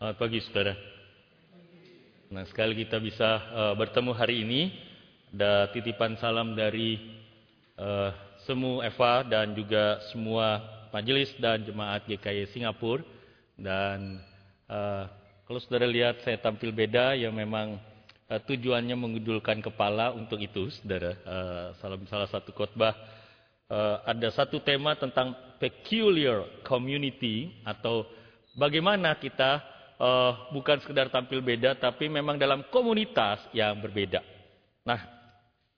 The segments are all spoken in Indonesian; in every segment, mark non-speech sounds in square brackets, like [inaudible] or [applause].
Selamat pagi saudara. Nah sekali kita bisa uh, bertemu hari ini. Ada titipan salam dari uh, Semu Eva dan juga semua majelis dan jemaat GKI Singapura. Dan uh, kalau saudara lihat saya tampil beda ya memang uh, tujuannya mengudulkan kepala untuk itu saudara. Uh, salam salah satu khotbah uh, ada satu tema tentang peculiar community atau bagaimana kita uh, bukan sekedar tampil beda tapi memang dalam komunitas yang berbeda. Nah,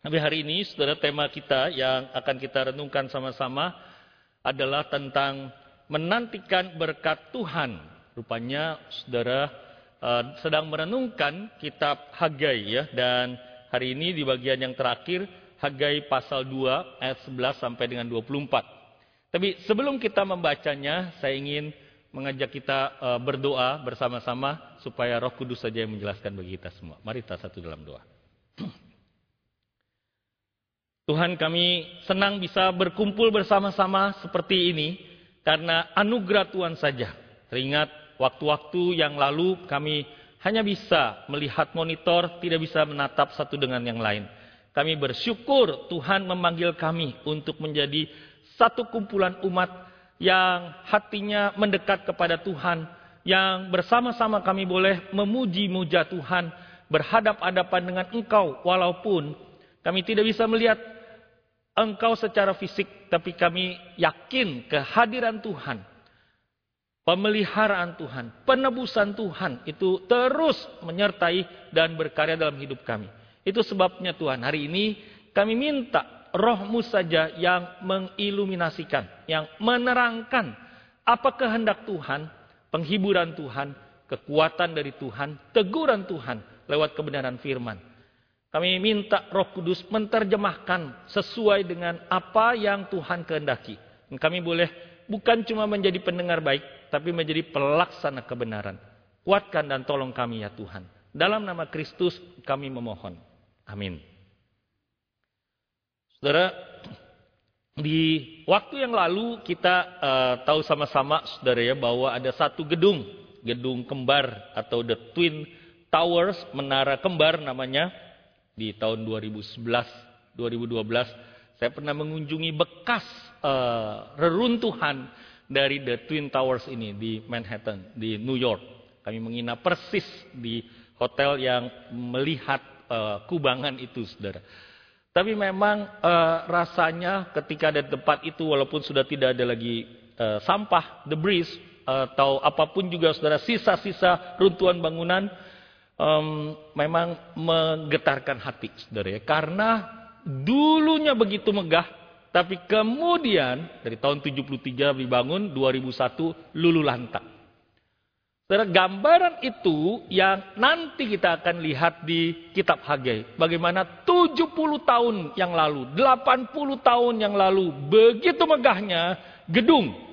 tapi hari ini, saudara, tema kita yang akan kita renungkan sama-sama adalah tentang menantikan berkat Tuhan. Rupanya, saudara, uh, sedang merenungkan kitab Hagai ya. Dan hari ini di bagian yang terakhir, Hagai pasal 2 ayat 11 sampai dengan 24. Tapi sebelum kita membacanya, saya ingin mengajak kita uh, berdoa bersama-sama supaya Roh Kudus saja yang menjelaskan bagi kita semua. Mari kita satu dalam doa. [clears throat] Tuhan kami senang bisa berkumpul bersama-sama seperti ini karena anugerah Tuhan saja. Teringat waktu-waktu yang lalu kami hanya bisa melihat monitor, tidak bisa menatap satu dengan yang lain. Kami bersyukur Tuhan memanggil kami untuk menjadi satu kumpulan umat yang hatinya mendekat kepada Tuhan, yang bersama-sama kami boleh memuji-muja Tuhan, berhadap-hadapan dengan Engkau, walaupun kami tidak bisa melihat engkau secara fisik, tapi kami yakin kehadiran Tuhan, pemeliharaan Tuhan, penebusan Tuhan itu terus menyertai dan berkarya dalam hidup kami. Itu sebabnya Tuhan, hari ini kami minta rohmu saja yang mengiluminasikan, yang menerangkan apa kehendak Tuhan, penghiburan Tuhan, kekuatan dari Tuhan, teguran Tuhan lewat kebenaran firman. Kami minta Roh Kudus menerjemahkan sesuai dengan apa yang Tuhan kehendaki. Dan kami boleh bukan cuma menjadi pendengar baik, tapi menjadi pelaksana kebenaran. Kuatkan dan tolong kami ya Tuhan. Dalam nama Kristus kami memohon. Amin. Saudara, di waktu yang lalu kita uh, tahu sama-sama saudara ya bahwa ada satu gedung, gedung kembar atau the twin towers, menara kembar namanya di tahun 2011, 2012 saya pernah mengunjungi bekas uh, reruntuhan dari The Twin Towers ini di Manhattan, di New York. Kami menginap persis di hotel yang melihat uh, kubangan itu, saudara. Tapi memang uh, rasanya ketika ada tempat itu, walaupun sudah tidak ada lagi uh, sampah, debris, atau apa pun juga, saudara, sisa-sisa runtuhan bangunan, um, memang menggetarkan hati, saudara ya. Karena dulunya begitu megah, tapi kemudian dari tahun 73 dibangun, 2001 lulu lantak. Saudara, gambaran itu yang nanti kita akan lihat di kitab Hagai. Bagaimana 70 tahun yang lalu, 80 tahun yang lalu, begitu megahnya gedung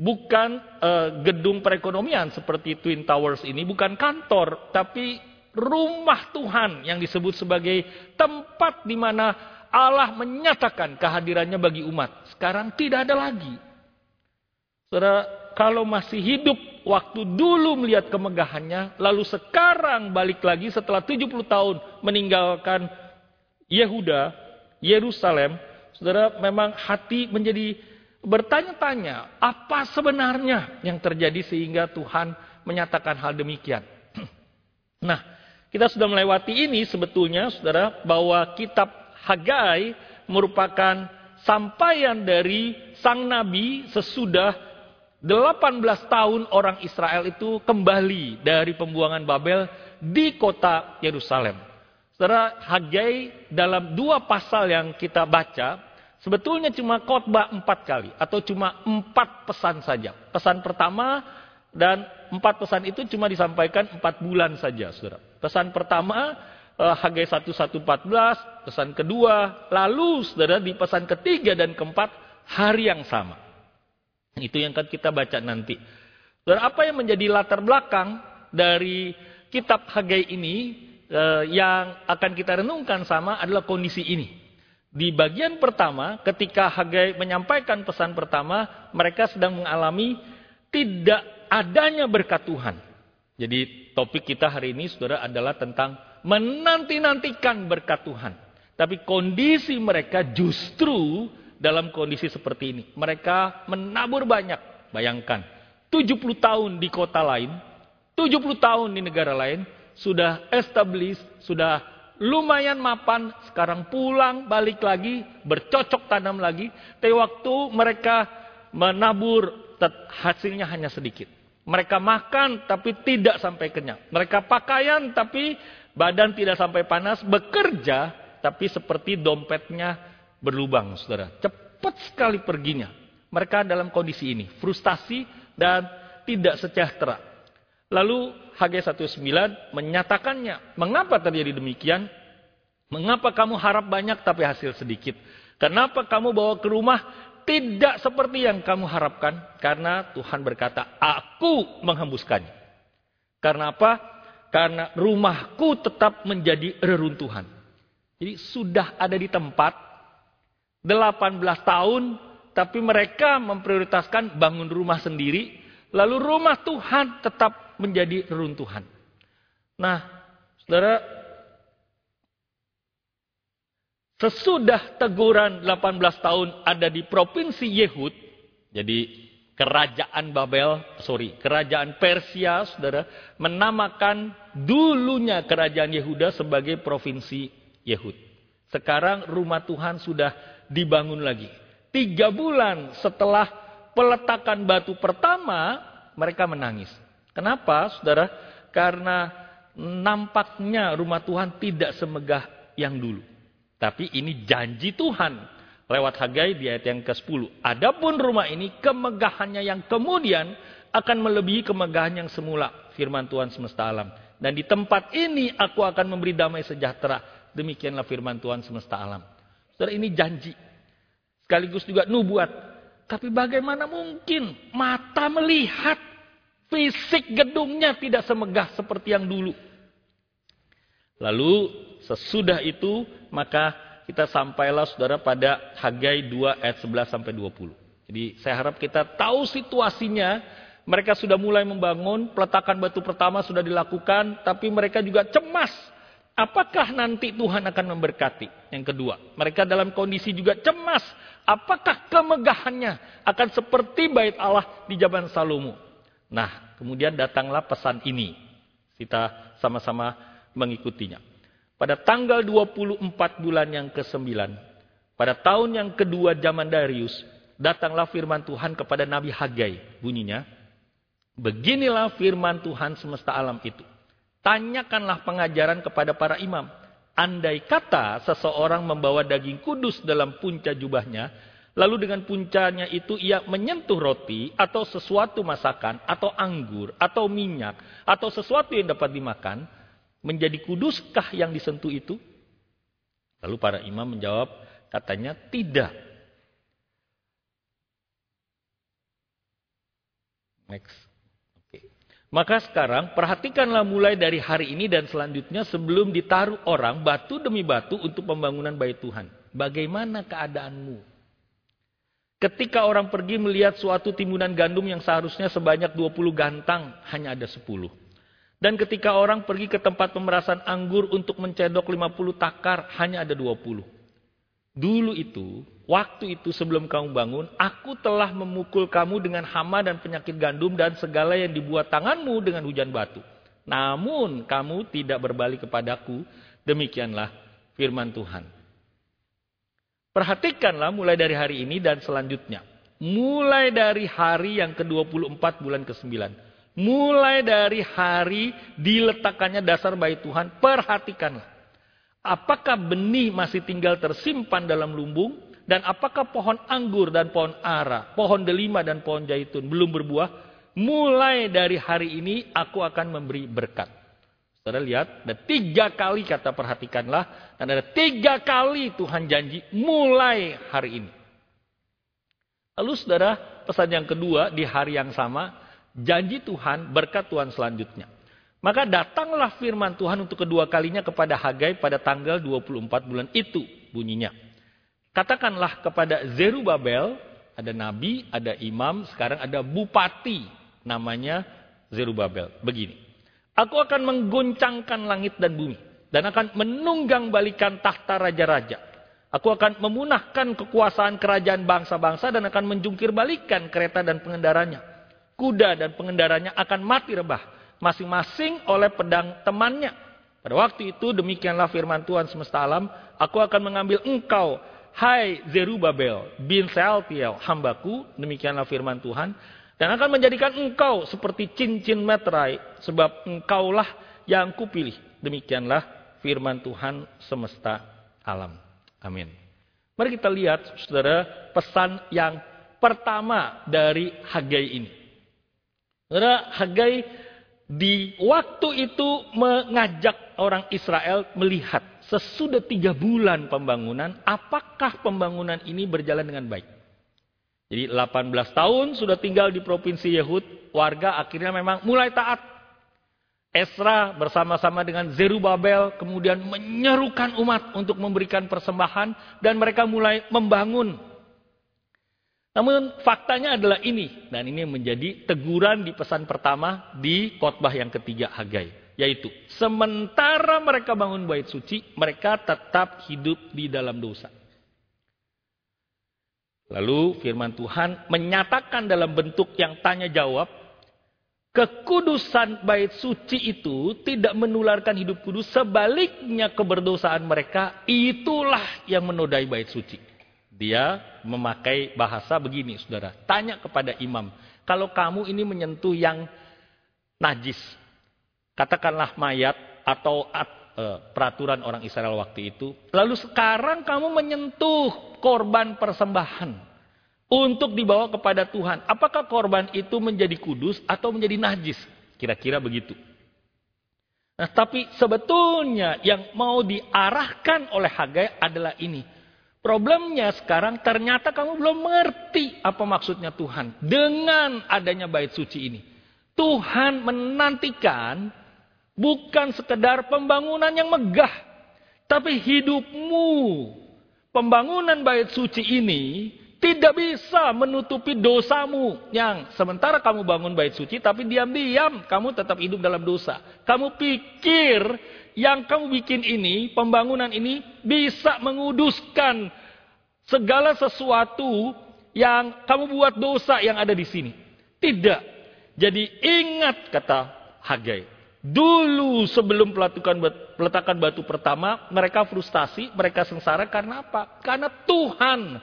bukan uh, gedung perekonomian seperti Twin Towers ini, bukan kantor, tapi rumah Tuhan yang disebut sebagai tempat di mana Allah menyatakan kehadirannya bagi umat. Sekarang tidak ada lagi. Saudara, kalau masih hidup waktu dulu melihat kemegahannya, lalu sekarang balik lagi setelah 70 tahun meninggalkan Yehuda, Yerusalem, saudara memang hati menjadi bertanya-tanya apa sebenarnya yang terjadi sehingga Tuhan menyatakan hal demikian. [clears throat] Nah, kita sudah melewati ini sebetulnya saudara bahwa kitab Hagai merupakan sampaian dari sang nabi sesudah 18 tahun orang Israel itu kembali dari pembuangan Babel di kota Yerusalem. Saudara, Hagai dalam dua pasal yang kita baca Sebetulnya cuma khotbah empat kali atau cuma empat pesan saja. Pesan pertama dan empat pesan itu cuma disampaikan empat bulan saja, saudara. Pesan pertama eh, Hagai 1114, pesan kedua, lalu saudara di pesan ketiga dan keempat hari yang sama. Itu yang akan kita baca nanti. Saudara, apa yang menjadi latar belakang dari kitab Hagai ini eh, yang akan kita renungkan sama adalah kondisi ini. Di bagian pertama, ketika Hagai menyampaikan pesan pertama, mereka sedang mengalami tidak adanya berkat Tuhan. Jadi topik kita hari ini saudara adalah tentang menanti-nantikan berkat Tuhan. Tapi kondisi mereka justru dalam kondisi seperti ini. Mereka menabur banyak. Bayangkan, 70 tahun di kota lain, 70 tahun di negara lain, sudah established, sudah lumayan mapan, sekarang pulang, balik lagi, bercocok tanam lagi. Tapi waktu mereka menabur, hasilnya hanya sedikit. Mereka makan tapi tidak sampai kenyang. Mereka pakaian tapi badan tidak sampai panas. Bekerja tapi seperti dompetnya berlubang, saudara. Cepat sekali perginya. Mereka dalam kondisi ini, frustasi dan tidak sejahtera. Lalu HG 19 menyatakannya. Mengapa terjadi demikian? Mengapa kamu harap banyak tapi hasil sedikit? Kenapa kamu bawa ke rumah tidak seperti yang kamu harapkan? Karena Tuhan berkata, aku menghembuskannya. Karena apa? Karena rumahku tetap menjadi reruntuhan. Jadi sudah ada di tempat 18 tahun, tapi mereka memprioritaskan bangun rumah sendiri, lalu rumah Tuhan tetap menjadi reruntuhan. Nah, saudara, sesudah teguran 18 tahun ada di provinsi Yehud, jadi kerajaan Babel, sorry, kerajaan Persia, saudara, menamakan dulunya kerajaan Yehuda sebagai provinsi Yehud. Sekarang rumah Tuhan sudah dibangun lagi. Tiga bulan setelah peletakan batu pertama, mereka menangis. Kenapa, saudara? Karena nampaknya rumah Tuhan tidak semegah yang dulu. Tapi ini janji Tuhan lewat Hagai di ayat yang ke-10. Adapun rumah ini kemegahannya yang kemudian akan melebihi kemegahan yang semula. Firman Tuhan semesta alam. Dan di tempat ini aku akan memberi damai sejahtera. Demikianlah firman Tuhan semesta alam. Saudara ini janji. Sekaligus juga nubuat. Tapi bagaimana mungkin mata melihat Fisik gedungnya tidak semegah seperti yang dulu. Lalu sesudah itu maka kita sampailah saudara pada Hagai 2 ayat 11 sampai 20. Jadi saya harap kita tahu situasinya. Mereka sudah mulai membangun, peletakan batu pertama sudah dilakukan, tapi mereka juga cemas. Apakah nanti Tuhan akan memberkati? Yang kedua, mereka dalam kondisi juga cemas. Apakah kemegahannya akan seperti bait Allah di zaman Salomo? Nah, kemudian datanglah pesan ini. Kita sama-sama mengikutinya. Pada tanggal 24 bulan yang ke-9, pada tahun yang kedua zaman Darius, datanglah firman Tuhan kepada Nabi Hagai. Bunyinya, beginilah firman Tuhan semesta alam itu. Tanyakanlah pengajaran kepada para imam. Andai kata seseorang membawa daging kudus dalam punca jubahnya, Lalu dengan puncanya itu ia menyentuh roti atau sesuatu masakan atau anggur atau minyak atau sesuatu yang dapat dimakan. Menjadi kuduskah yang disentuh itu? Lalu para imam menjawab katanya tidak. Next. Maka sekarang perhatikanlah mulai dari hari ini dan selanjutnya sebelum ditaruh orang batu demi batu untuk pembangunan bait Tuhan. Bagaimana keadaanmu? Ketika orang pergi melihat suatu timbunan gandum yang seharusnya sebanyak 20 gantang, hanya ada 10. Dan ketika orang pergi ke tempat pemerasan anggur untuk mencedok 50 takar, hanya ada 20. Dulu itu, waktu itu sebelum kamu bangun, aku telah memukul kamu dengan hama dan penyakit gandum dan segala yang dibuat tanganmu dengan hujan batu. Namun kamu tidak berbalik kepadaku, demikianlah firman Tuhan. Perhatikanlah mulai dari hari ini dan selanjutnya. Mulai dari hari yang ke-24 bulan ke-9. Mulai dari hari diletakkannya dasar bait Tuhan, perhatikanlah. Apakah benih masih tinggal tersimpan dalam lumbung? Dan apakah pohon anggur dan pohon ara, pohon delima dan pohon jaitun belum berbuah? Mulai dari hari ini aku akan memberi berkat. Saudara lihat, ada tiga kali kata perhatikanlah. Dan ada tiga kali Tuhan janji mulai hari ini. Lalu saudara, pesan yang kedua di hari yang sama. Janji Tuhan, berkat Tuhan selanjutnya. Maka datanglah firman Tuhan untuk kedua kalinya kepada Hagai pada tanggal 24 bulan itu bunyinya. Katakanlah kepada Zerubabel, ada nabi, ada imam, sekarang ada bupati namanya Zerubabel. Begini. Aku akan mengguncangkan langit dan bumi. Dan akan menunggang balikan tahta raja-raja. Aku akan memunahkan kekuasaan kerajaan bangsa-bangsa dan akan menjungkir balikan kereta dan pengendaranya. Kuda dan pengendaranya akan mati rebah. Masing-masing oleh pedang temannya. Pada waktu itu demikianlah firman Tuhan semesta alam. Aku akan mengambil engkau, hai Zerubabel bin Sealtiel, hambaku. Demikianlah firman Tuhan dan akan menjadikan engkau seperti cincin meterai, sebab engkaulah yang kupilih. Demikianlah firman Tuhan semesta alam. Amin. Mari kita lihat, saudara, pesan yang pertama dari Hagai ini. Saudara, Hagai di waktu itu mengajak orang Israel melihat sesudah tiga bulan pembangunan, apakah pembangunan ini berjalan dengan baik. Jadi 18 tahun sudah tinggal di provinsi Yehud, warga akhirnya memang mulai taat. Esra bersama-sama dengan Zerubabel kemudian menyerukan umat untuk memberikan persembahan dan mereka mulai membangun. Namun faktanya adalah ini dan ini menjadi teguran di pesan pertama di khotbah yang ketiga Hagai, yaitu sementara mereka bangun bait suci, mereka tetap hidup di dalam dosa. Lalu firman Tuhan menyatakan dalam bentuk yang tanya jawab, kekudusan bait suci itu tidak menularkan hidup kudus, sebaliknya keberdosaan mereka itulah yang menodai bait suci. Dia memakai bahasa begini, saudara. Tanya kepada imam, kalau kamu ini menyentuh yang najis, katakanlah mayat atau uh, peraturan orang Israel waktu itu. Lalu sekarang kamu menyentuh korban persembahan untuk dibawa kepada Tuhan. Apakah korban itu menjadi kudus atau menjadi najis? Kira-kira begitu. Nah, tapi sebetulnya yang mau diarahkan oleh Hagai adalah ini. Problemnya sekarang ternyata kamu belum mengerti apa maksudnya Tuhan dengan adanya bait suci ini. Tuhan menantikan Bukan sekedar pembangunan yang megah. Tapi hidupmu. Pembangunan bait suci ini tidak bisa menutupi dosamu. Yang sementara kamu bangun bait suci tapi diam-diam kamu tetap hidup dalam dosa. Kamu pikir yang kamu bikin ini, pembangunan ini bisa menguduskan segala sesuatu yang kamu buat dosa yang ada di sini. Tidak. Jadi ingat kata Hagai. Dulu sebelum pelatukan peletakan batu pertama, mereka frustasi, mereka sengsara karena apa? Karena Tuhan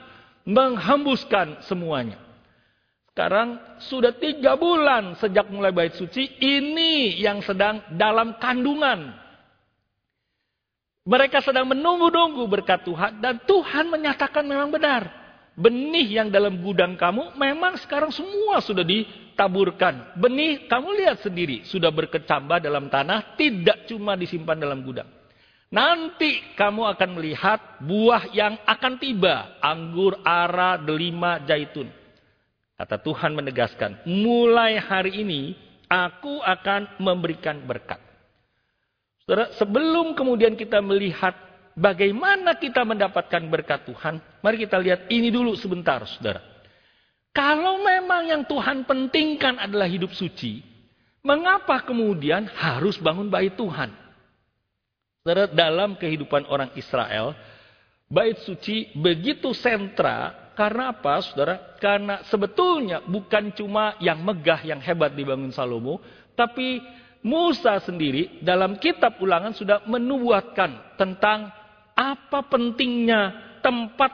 menghembuskan semuanya. Sekarang sudah tiga bulan sejak mulai bait suci, ini yang sedang dalam kandungan. Mereka sedang menunggu-nunggu berkat Tuhan dan Tuhan menyatakan memang benar. Benih yang dalam gudang kamu memang sekarang semua sudah ditaburkan. Benih kamu lihat sendiri sudah berkecambah dalam tanah, tidak cuma disimpan dalam gudang. Nanti kamu akan melihat buah yang akan tiba, anggur, ara, delima, jaitun. Kata Tuhan menegaskan, mulai hari ini aku akan memberikan berkat. Saudara, sebelum kemudian kita melihat Bagaimana kita mendapatkan berkat Tuhan? Mari kita lihat ini dulu sebentar, saudara. Kalau memang yang Tuhan pentingkan adalah hidup suci, mengapa kemudian harus bangun bait Tuhan? Saudara, dalam kehidupan orang Israel, bait suci begitu sentra karena apa, saudara? Karena sebetulnya bukan cuma yang megah, yang hebat dibangun Salomo, tapi Musa sendiri dalam kitab ulangan sudah menubuatkan tentang apa pentingnya tempat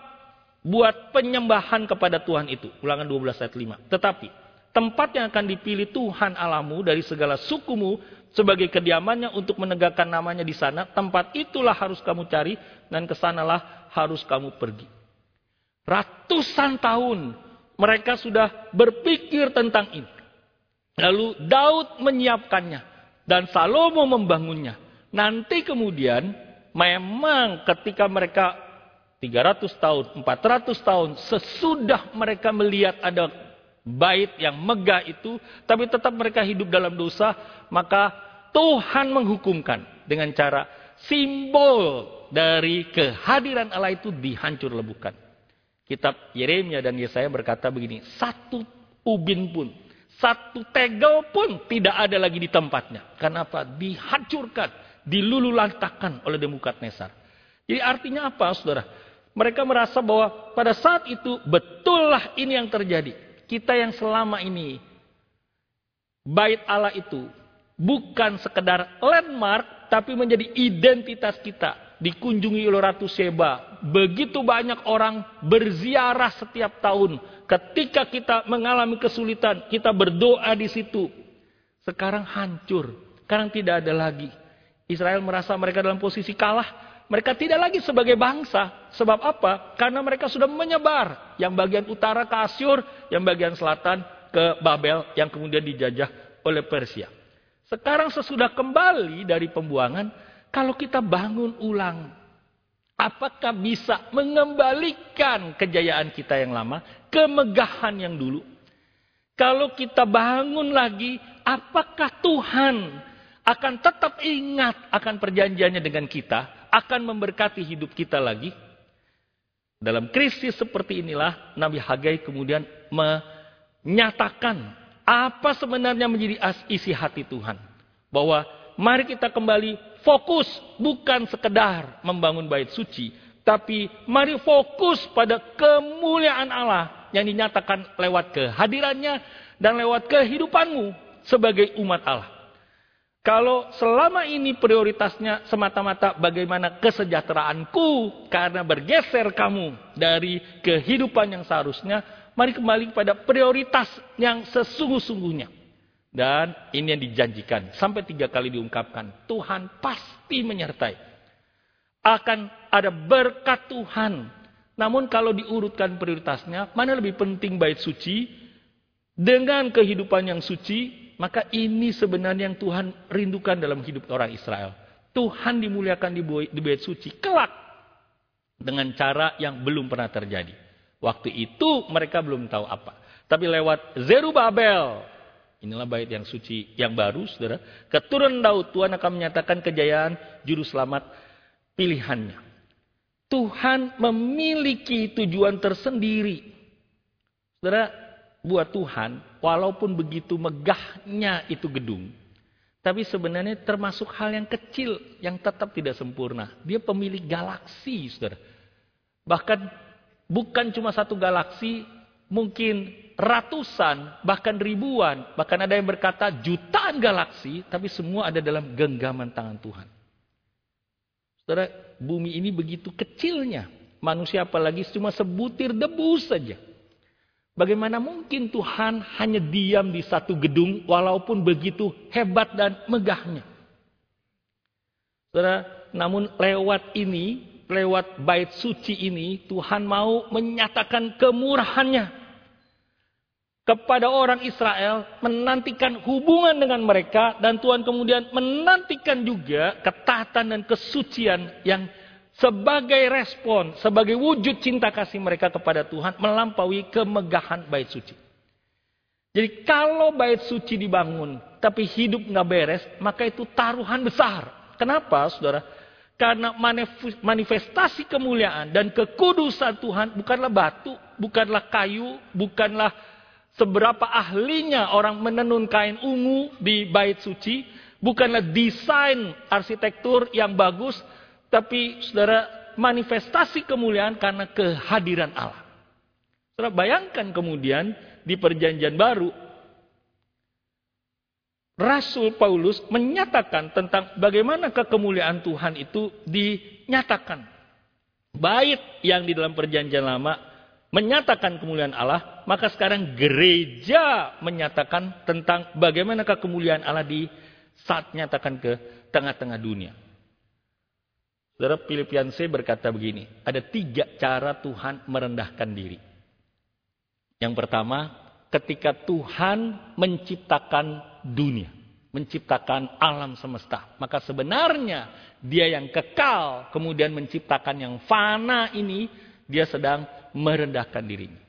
buat penyembahan kepada Tuhan itu? Ulangan 12 ayat 5. Tetapi tempat yang akan dipilih Tuhan alamu dari segala sukumu sebagai kediamannya untuk menegakkan namanya di sana, tempat itulah harus kamu cari dan ke sanalah harus kamu pergi. Ratusan tahun mereka sudah berpikir tentang ini. Lalu Daud menyiapkannya dan Salomo membangunnya. Nanti kemudian memang ketika mereka 300 tahun, 400 tahun sesudah mereka melihat ada bait yang megah itu, tapi tetap mereka hidup dalam dosa, maka Tuhan menghukumkan dengan cara simbol dari kehadiran Allah itu dihancur lebukan. Kitab Yeremia dan Yesaya berkata begini, satu ubin pun, Satu tegel pun tidak ada lagi di tempatnya. Kenapa? Dihancurkan, dilululantakan oleh Nebukadnezar. Jadi artinya apa, saudara? Mereka merasa bahwa pada saat itu betullah ini yang terjadi. Kita yang selama ini bait Allah itu bukan sekedar landmark tapi menjadi identitas kita. Dikunjungi oleh Ratu Seba. Begitu banyak orang berziarah setiap tahun. Ketika kita mengalami kesulitan, kita berdoa di situ. Sekarang hancur. Sekarang tidak ada lagi. Israel merasa mereka dalam posisi kalah mereka tidak lagi sebagai bangsa. Sebab apa? Karena mereka sudah menyebar. Yang bagian utara ke Asyur, yang bagian selatan ke Babel, yang kemudian dijajah oleh Persia. Sekarang sesudah kembali dari pembuangan, kalau kita bangun ulang, apakah bisa mengembalikan kejayaan kita yang lama, kemegahan yang dulu? Kalau kita bangun lagi, apakah Tuhan akan tetap ingat akan perjanjiannya dengan kita? Akan memberkati hidup kita lagi. Dalam krisis seperti inilah Nabi Hagai kemudian menyatakan apa sebenarnya menjadi isi hati Tuhan. Bahwa mari kita kembali fokus bukan sekedar membangun bait suci. Tapi mari fokus pada kemuliaan Allah yang dinyatakan lewat kehadirannya dan lewat kehidupanmu sebagai umat Allah. Kalau selama ini prioritasnya semata-mata bagaimana kesejahteraanku karena bergeser kamu dari kehidupan yang seharusnya, mari kembali kepada prioritas yang sesungguh-sungguhnya. Dan ini yang dijanjikan sampai tiga kali diungkapkan. Tuhan pasti menyertai. Akan ada berkat Tuhan. Namun kalau diurutkan prioritasnya, mana lebih penting bait suci dengan kehidupan yang suci maka ini sebenarnya yang Tuhan rindukan dalam hidup orang Israel. Tuhan dimuliakan di bait suci kelak dengan cara yang belum pernah terjadi. Waktu itu mereka belum tahu apa. Tapi lewat Zerubabel, inilah bait yang suci yang baru, saudara. Keturunan Daud, Tuhan akan menyatakan kejayaan juru selamat pilihannya. Tuhan memiliki tujuan tersendiri. Saudara, buat Tuhan, walaupun begitu megahnya itu gedung, tapi sebenarnya termasuk hal yang kecil yang tetap tidak sempurna. Dia pemilik galaksi, saudara. Bahkan bukan cuma satu galaksi, mungkin ratusan, bahkan ribuan, bahkan ada yang berkata jutaan galaksi, tapi semua ada dalam genggaman tangan Tuhan. Saudara, bumi ini begitu kecilnya. Manusia apalagi cuma sebutir debu saja. Bagaimana mungkin Tuhan hanya diam di satu gedung walaupun begitu hebat dan megahnya. Saudara, namun lewat ini, lewat bait suci ini, Tuhan mau menyatakan kemurahannya kepada orang Israel, menantikan hubungan dengan mereka, dan Tuhan kemudian menantikan juga ketaatan dan kesucian yang sebagai respon, sebagai wujud cinta kasih mereka kepada Tuhan melampaui kemegahan bait suci. Jadi kalau bait suci dibangun tapi hidup nggak beres, maka itu taruhan besar. Kenapa, saudara? Karena manifestasi kemuliaan dan kekudusan Tuhan bukanlah batu, bukanlah kayu, bukanlah seberapa ahlinya orang menenun kain ungu di bait suci, bukanlah desain arsitektur yang bagus, tapi saudara manifestasi kemuliaan karena kehadiran Allah. Saudara bayangkan kemudian di perjanjian baru Rasul Paulus menyatakan tentang bagaimana kemuliaan Tuhan itu dinyatakan. Bait yang di dalam perjanjian lama menyatakan kemuliaan Allah, maka sekarang gereja menyatakan tentang bagaimana kemuliaan Allah di saat nyatakan ke tengah-tengah dunia. Saudara C berkata begini, ada tiga cara Tuhan merendahkan diri. Yang pertama, ketika Tuhan menciptakan dunia, menciptakan alam semesta, maka sebenarnya dia yang kekal, kemudian menciptakan yang fana ini, dia sedang merendahkan dirinya.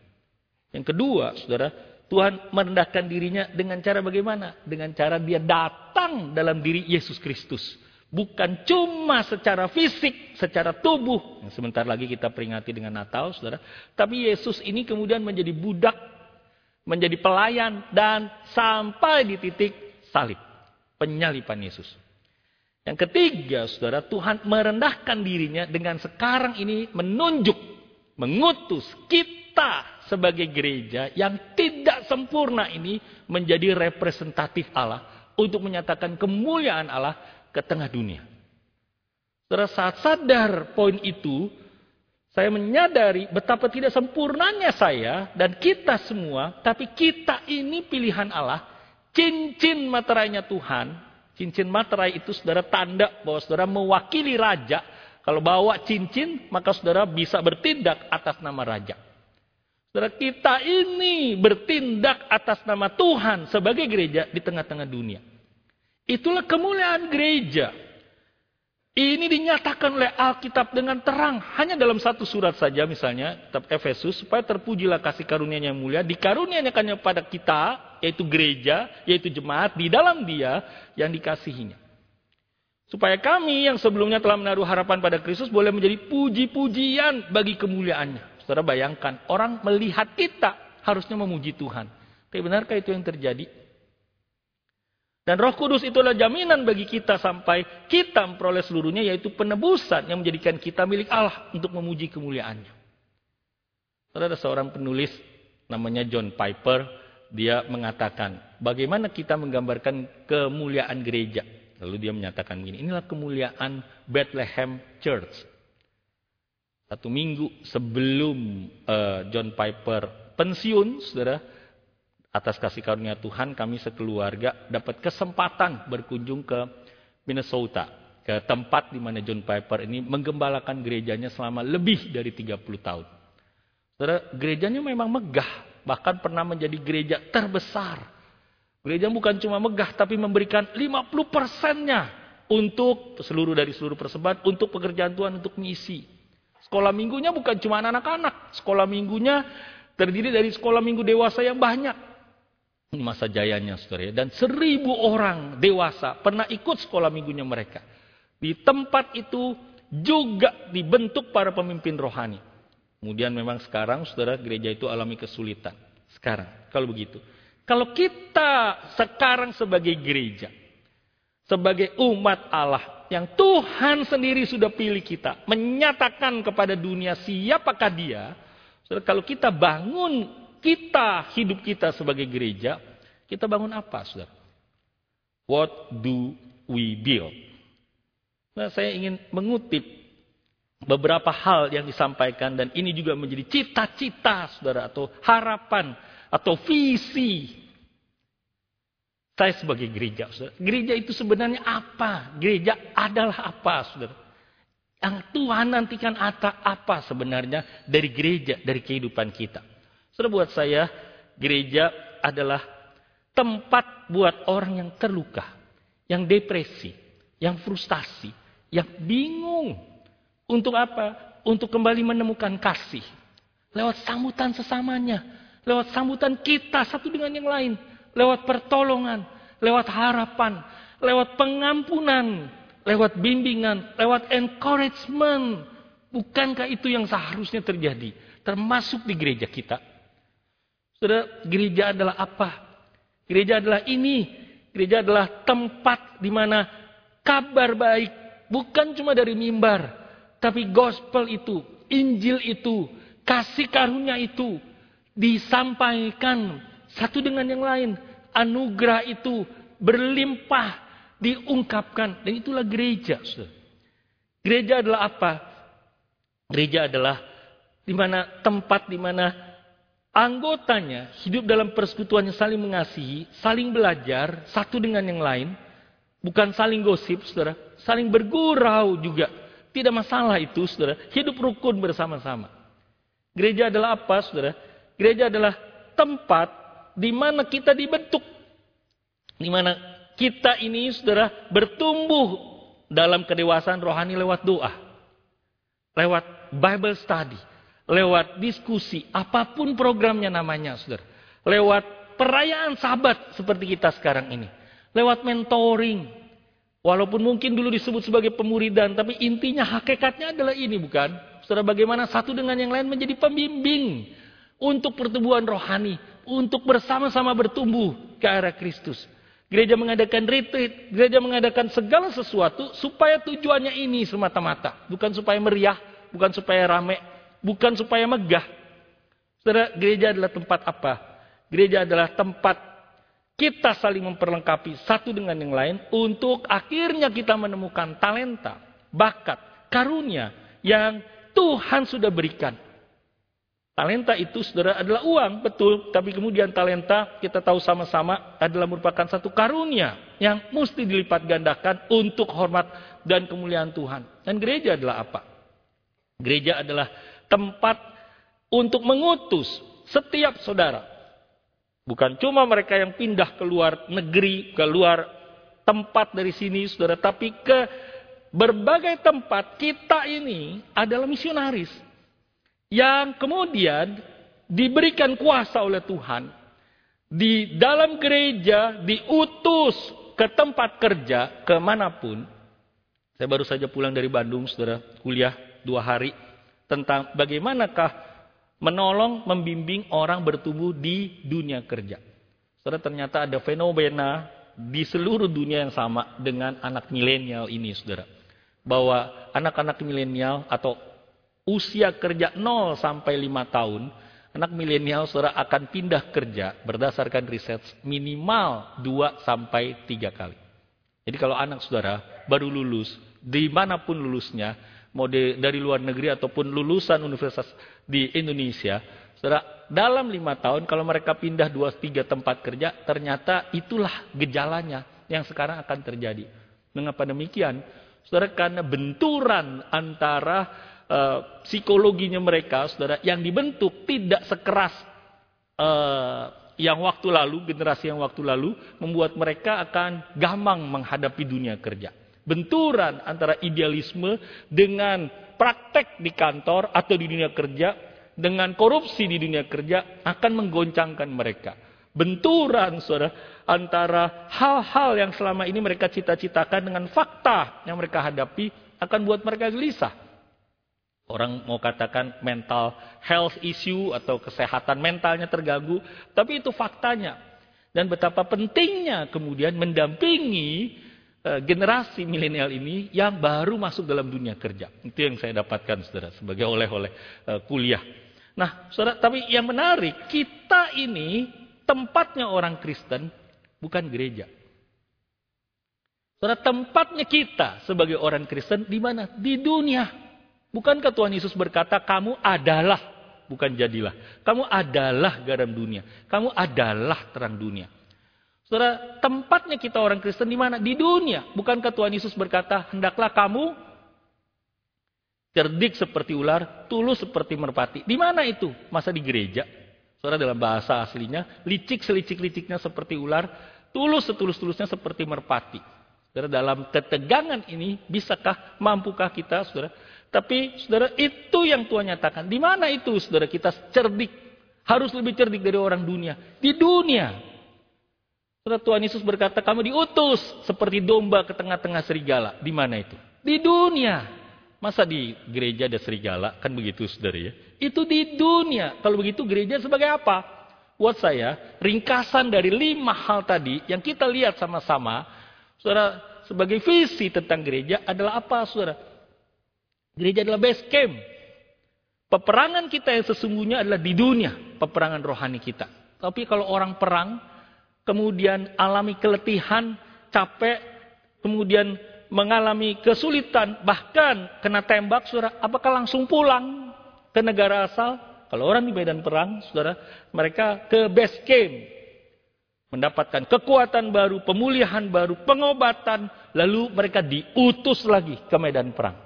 Yang kedua, saudara, Tuhan merendahkan dirinya dengan cara bagaimana? Dengan cara dia datang dalam diri Yesus Kristus Bukan cuma secara fisik, secara tubuh. Yang sebentar lagi kita peringati dengan Natal, saudara. Tapi Yesus ini kemudian menjadi budak menjadi pelayan, dan sampai di titik salib. Penyalipan Yesus. Yang ketiga, saudara, Tuhan merendahkan dirinya dengan sekarang ini menunjuk, mengutus kita sebagai gereja yang tidak sempurna ini menjadi representatif Allah untuk menyatakan kemuliaan Allah ke tengah dunia. Saudara saat sadar poin itu, saya menyadari betapa tidak sempurnanya saya dan kita semua, tapi kita ini pilihan Allah, cincin materainya Tuhan. Cincin materai itu saudara tanda bahwa saudara mewakili raja. Kalau bawa cincin, maka saudara bisa bertindak atas nama raja. Saudara kita ini bertindak atas nama Tuhan sebagai gereja di tengah-tengah dunia. Itulah kemuliaan gereja. Ini dinyatakan oleh Alkitab dengan terang. Hanya dalam satu surat saja misalnya, kitab Efesus, supaya terpujilah kasih karunia yang mulia, dikaruniakannya pada kita, yaitu gereja, yaitu jemaat, di dalam dia yang dikasihinya. Supaya kami yang sebelumnya telah menaruh harapan pada Kristus boleh menjadi puji-pujian bagi kemuliaannya. Saudara bayangkan, orang melihat kita harusnya memuji Tuhan. Tapi benarkah itu yang terjadi? Dan roh kudus itulah jaminan bagi kita sampai kita memperoleh seluruhnya yaitu penebusan yang menjadikan kita milik Allah untuk memuji kemuliaannya. Ada seorang penulis namanya John Piper, dia mengatakan bagaimana kita menggambarkan kemuliaan gereja. Lalu dia menyatakan begini, inilah kemuliaan Bethlehem Church. Satu minggu sebelum uh, John Piper pensiun, saudara, Atas kasih karunia Tuhan kami sekeluarga dapat kesempatan berkunjung ke Minnesota. Ke tempat di mana John Piper ini menggembalakan gerejanya selama lebih dari 30 tahun. Saudara, gerejanya memang megah. Bahkan pernah menjadi gereja terbesar. Gereja bukan cuma megah tapi memberikan 50 persennya untuk seluruh dari seluruh persembahan untuk pekerjaan Tuhan untuk misi. Sekolah minggunya bukan cuma anak-anak. Sekolah minggunya terdiri dari sekolah minggu dewasa yang banyak masa jayanya saudara ya. Dan seribu orang dewasa pernah ikut sekolah minggunya mereka. Di tempat itu juga dibentuk para pemimpin rohani. Kemudian memang sekarang saudara gereja itu alami kesulitan. Sekarang kalau begitu. Kalau kita sekarang sebagai gereja. Sebagai umat Allah yang Tuhan sendiri sudah pilih kita. Menyatakan kepada dunia siapakah dia. Saudara, kalau kita bangun kita, hidup kita sebagai gereja, kita bangun apa, saudara? What do we build? Nah, saya ingin mengutip beberapa hal yang disampaikan dan ini juga menjadi cita-cita, saudara, atau harapan, atau visi saya sebagai gereja, saudara. Gereja itu sebenarnya apa? Gereja adalah apa, saudara? Yang Tuhan nantikan apa sebenarnya dari gereja, dari kehidupan kita. Sudah buat saya, gereja adalah tempat buat orang yang terluka, yang depresi, yang frustasi, yang bingung. Untuk apa? Untuk kembali menemukan kasih. Lewat sambutan sesamanya. Lewat sambutan kita satu dengan yang lain. Lewat pertolongan. Lewat harapan. Lewat pengampunan. Lewat bimbingan. Lewat encouragement. Bukankah itu yang seharusnya terjadi? Termasuk di gereja kita. Saudara, gereja adalah apa? Gereja adalah ini. Gereja adalah tempat di mana kabar baik bukan cuma dari mimbar, tapi gospel itu, Injil itu, kasih karunia itu disampaikan satu dengan yang lain. Anugerah itu berlimpah diungkapkan dan itulah gereja. Gereja adalah apa? Gereja adalah di mana tempat di mana anggotanya hidup dalam persekutuan yang saling mengasihi, saling belajar satu dengan yang lain, bukan saling gosip, saudara, saling bergurau juga. Tidak masalah itu, saudara. Hidup rukun bersama-sama. Gereja adalah apa, saudara? Gereja adalah tempat di mana kita dibentuk. Di mana kita ini, saudara, bertumbuh dalam kedewasaan rohani lewat doa. Lewat Bible study lewat diskusi, apa pun programnya namanya, saudara. Lewat perayaan sahabat seperti kita sekarang ini. Lewat mentoring. Walaupun mungkin dulu disebut sebagai pemuridan, tapi intinya hakikatnya adalah ini bukan? Saudara bagaimana satu dengan yang lain menjadi pembimbing untuk pertumbuhan rohani untuk bersama-sama bertumbuh ke arah Kristus. Gereja mengadakan retreat, gereja mengadakan segala sesuatu supaya tujuannya ini semata-mata. Bukan supaya meriah, bukan supaya rame, bukan supaya megah. Saudara, gereja adalah tempat apa? Gereja adalah tempat kita saling memperlengkapi satu dengan yang lain untuk akhirnya kita menemukan talenta, bakat, karunia yang Tuhan sudah berikan. Talenta itu saudara adalah uang, betul. Tapi kemudian talenta kita tahu sama-sama adalah merupakan satu karunia yang mesti dilipat gandakan untuk hormat dan kemuliaan Tuhan. Dan gereja adalah apa? Gereja adalah tempat untuk mengutus setiap saudara. Bukan cuma mereka yang pindah ke luar negeri, ke luar tempat dari sini, saudara, tapi ke berbagai tempat kita ini adalah misionaris yang kemudian diberikan kuasa oleh Tuhan di dalam gereja diutus ke tempat kerja ke mana pun. Saya baru saja pulang dari Bandung, saudara, kuliah dua hari tentang bagaimanakah menolong, membimbing orang bertumbuh di dunia kerja. Saudara, ternyata ada fenomena di seluruh dunia yang sama dengan anak milenial ini, saudara. Bahwa anak-anak milenial atau usia kerja 0 sampai 5 tahun, anak milenial saudara akan pindah kerja berdasarkan riset minimal 2 sampai 3 kali. Jadi kalau anak saudara baru lulus, di mana pun lulusnya, mau dari luar negeri ataupun lulusan universitas di Indonesia, saudara dalam lima tahun kalau mereka pindah dua tiga tempat kerja, ternyata itulah gejalanya yang sekarang akan terjadi. Mengapa demikian? Saudara karena benturan antara uh, psikologinya mereka, saudara, yang dibentuk tidak sekeras uh, yang waktu lalu, generasi yang waktu lalu, membuat mereka akan gampang menghadapi dunia kerja. Benturan antara idealisme dengan praktek di kantor atau di dunia kerja, dengan korupsi di dunia kerja akan menggoncangkan mereka. Benturan, saudara, antara hal-hal yang selama ini mereka cita-citakan dengan fakta yang mereka hadapi akan buat mereka gelisah. Orang mau katakan mental health issue atau kesehatan mentalnya terganggu, tapi itu faktanya. Dan betapa pentingnya kemudian mendampingi generasi milenial ini yang baru masuk dalam dunia kerja. Itu yang saya dapatkan saudara sebagai oleh-oleh uh, kuliah. Nah, saudara, tapi yang menarik, kita ini tempatnya orang Kristen bukan gereja. Saudara, tempatnya kita sebagai orang Kristen di mana? Di dunia. Bukankah Tuhan Yesus berkata, kamu adalah, bukan jadilah. Kamu adalah garam dunia. Kamu adalah terang dunia. Saudara, tempatnya kita orang Kristen di mana? Di dunia. Bukankah Tuhan Yesus berkata, hendaklah kamu cerdik seperti ular, tulus seperti merpati. Di mana itu? Masa di gereja? Saudara dalam bahasa aslinya, licik selicik-liciknya seperti ular, tulus setulus-tulusnya seperti merpati. Saudara dalam ketegangan ini, bisakah, mampukah kita, saudara, tapi saudara itu yang Tuhan nyatakan. Di mana itu saudara kita cerdik? Harus lebih cerdik dari orang dunia. Di dunia. Saudara Tuhan Yesus berkata kamu diutus seperti domba ke tengah-tengah serigala. Di mana itu? Di dunia. Masa di gereja ada serigala? Kan begitu saudara ya. Itu di dunia. Kalau begitu gereja sebagai apa? Buat saya, ringkasan dari lima hal tadi yang kita lihat sama-sama. Saudara, sebagai visi tentang gereja adalah apa saudara? Gereja adalah base camp. Peperangan kita yang sesungguhnya adalah di dunia, peperangan rohani kita. Tapi kalau orang perang, kemudian alami keletihan, capek, kemudian mengalami kesulitan, bahkan kena tembak, saudara, apakah langsung pulang ke negara asal? Kalau orang di medan perang, saudara, mereka ke base camp. Mendapatkan kekuatan baru, pemulihan baru, pengobatan, lalu mereka diutus lagi ke medan perang.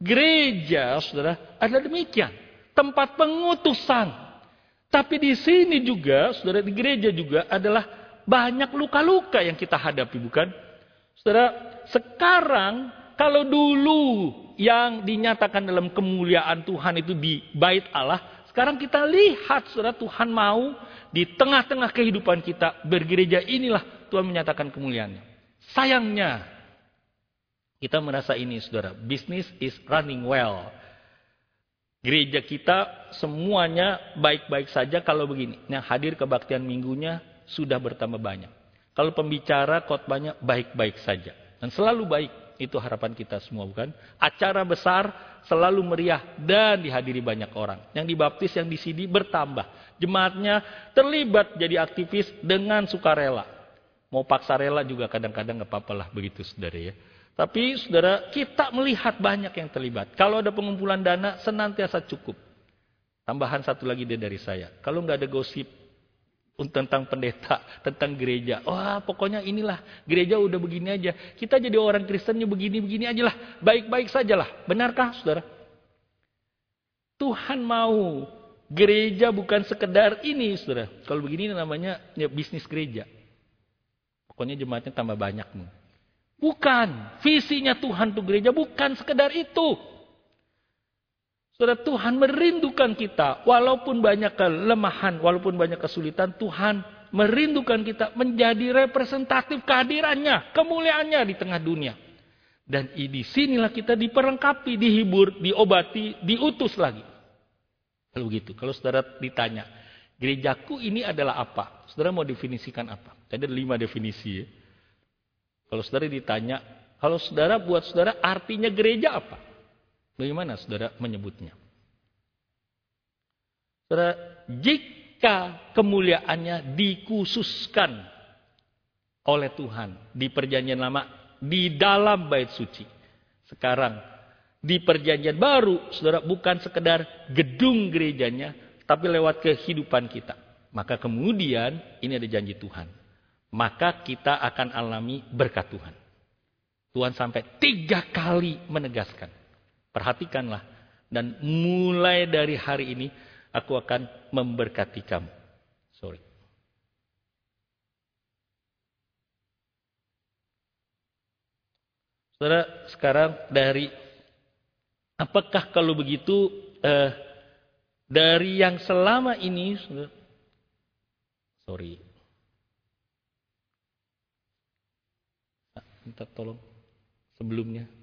Gereja, saudara, adalah demikian. Tempat pengutusan. Tapi di sini juga, saudara, di gereja juga adalah banyak luka-luka yang kita hadapi, bukan? Saudara, sekarang kalau dulu yang dinyatakan dalam kemuliaan Tuhan itu di bait Allah, sekarang kita lihat saudara Tuhan mau di tengah-tengah kehidupan kita bergereja inilah Tuhan menyatakan kemuliaannya. Sayangnya kita merasa ini, saudara. Business is running well. Gereja kita semuanya baik-baik saja kalau begini. Yang hadir kebaktian minggunya sudah bertambah banyak. Kalau pembicara khotbahnya baik-baik saja. Dan selalu baik. Itu harapan kita semua bukan? Acara besar selalu meriah dan dihadiri banyak orang. Yang dibaptis, yang di sini bertambah. Jemaatnya terlibat jadi aktivis dengan sukarela. Mau paksa rela juga kadang-kadang nggak apa-apa lah begitu saudara ya. Tapi saudara, kita melihat banyak yang terlibat. Kalau ada pengumpulan dana, senantiasa cukup. Tambahan satu lagi dari saya. Kalau nggak ada gosip tentang pendeta, tentang gereja. Wah, pokoknya inilah gereja udah begini aja. Kita jadi orang Kristennya begini-begini aja lah. Baik-baik saja lah. Benarkah, saudara? Tuhan mau gereja bukan sekedar ini, saudara. Kalau begini namanya ya, bisnis gereja. Pokoknya jemaatnya tambah banyak nih. Bukan. Visinya Tuhan untuk gereja bukan sekedar itu. Saudara Tuhan merindukan kita. Walaupun banyak kelemahan, walaupun banyak kesulitan. Tuhan merindukan kita menjadi representatif kehadirannya. Kemuliaannya di tengah dunia. Dan di sinilah kita diperlengkapi, dihibur, diobati, diutus lagi. Kalau begitu. Kalau saudara ditanya, gerejaku ini adalah apa? Saudara mau definisikan apa? Ada lima definisi ya. Kalau saudara ditanya, kalau saudara buat saudara artinya gereja apa? Bagaimana saudara menyebutnya? Saudara, jika kemuliaannya dikhususkan oleh Tuhan di perjanjian lama di dalam bait suci. Sekarang di perjanjian baru, saudara bukan sekedar gedung gerejanya, tapi lewat kehidupan kita. Maka kemudian ini ada janji Tuhan maka kita akan alami berkat Tuhan. Tuhan sampai tiga kali menegaskan. Perhatikanlah. Dan mulai dari hari ini aku akan memberkati kamu. Sorry. Saudara, sekarang dari apakah kalau begitu eh, dari yang selama ini, sorry, Minta tolong sebelumnya.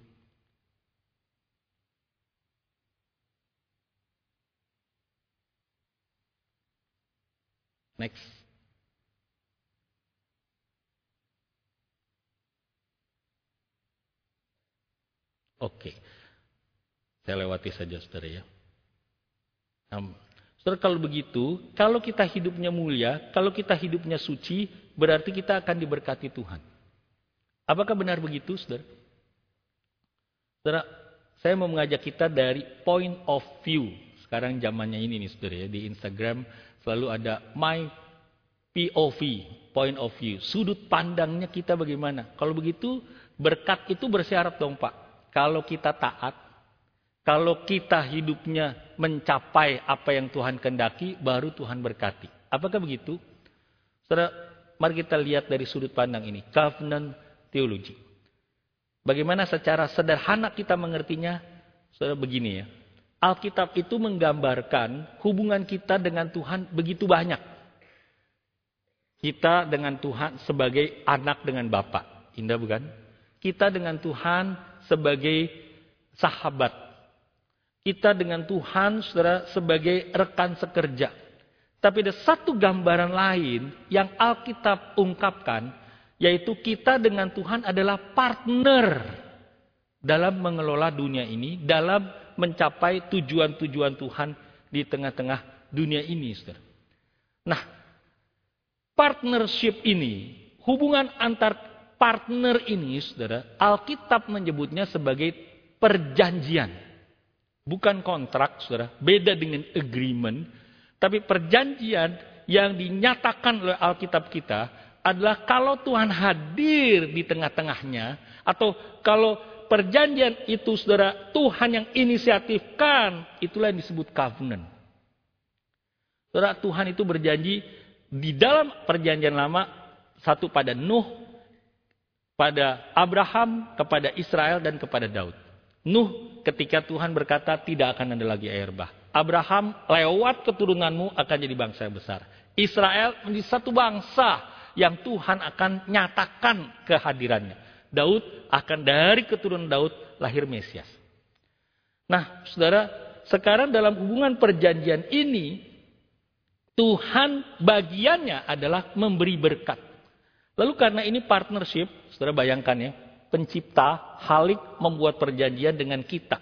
Next. Oke. Saya lewati saja saudara ya. Nah, saudara kalau begitu, kalau kita hidupnya mulia, kalau kita hidupnya suci, berarti kita akan diberkati Tuhan. Apakah benar begitu, saudara? Saudara, saya mau mengajak kita dari point of view. Sekarang zamannya ini nih, saudara ya. Di Instagram selalu ada my POV, point of view. Sudut pandangnya kita bagaimana. Kalau begitu, berkat itu bersyarat dong Pak. Kalau kita taat, kalau kita hidupnya mencapai apa yang Tuhan kendaki, baru Tuhan berkati. Apakah begitu? Saudara, mari kita lihat dari sudut pandang ini. Covenant teologi. Bagaimana secara sederhana kita mengertinya? Saudara begini ya. Alkitab itu menggambarkan hubungan kita dengan Tuhan begitu banyak. Kita dengan Tuhan sebagai anak dengan Bapak. Indah bukan? Kita dengan Tuhan sebagai sahabat. Kita dengan Tuhan saudara sebagai rekan sekerja. Tapi ada satu gambaran lain yang Alkitab ungkapkan yaitu kita dengan Tuhan adalah partner dalam mengelola dunia ini, dalam mencapai tujuan-tujuan Tuhan di tengah-tengah dunia ini. Saudara. Nah, partnership ini, hubungan antar partner ini, saudara, Alkitab menyebutnya sebagai perjanjian. Bukan kontrak, saudara. Beda dengan agreement. Tapi perjanjian yang dinyatakan oleh Alkitab kita adalah kalau Tuhan hadir di tengah-tengahnya atau kalau perjanjian itu saudara Tuhan yang inisiatifkan itulah yang disebut covenant. Saudara Tuhan itu berjanji di dalam perjanjian lama satu pada Nuh, pada Abraham, kepada Israel dan kepada Daud. Nuh ketika Tuhan berkata tidak akan ada lagi air bah. Abraham lewat keturunanmu akan jadi bangsa yang besar. Israel menjadi satu bangsa yang Tuhan akan nyatakan kehadirannya. Daud akan dari keturunan Daud lahir Mesias. Nah, saudara, sekarang dalam hubungan perjanjian ini, Tuhan bagiannya adalah memberi berkat. Lalu karena ini partnership, saudara bayangkan ya, pencipta Halik membuat perjanjian dengan kita.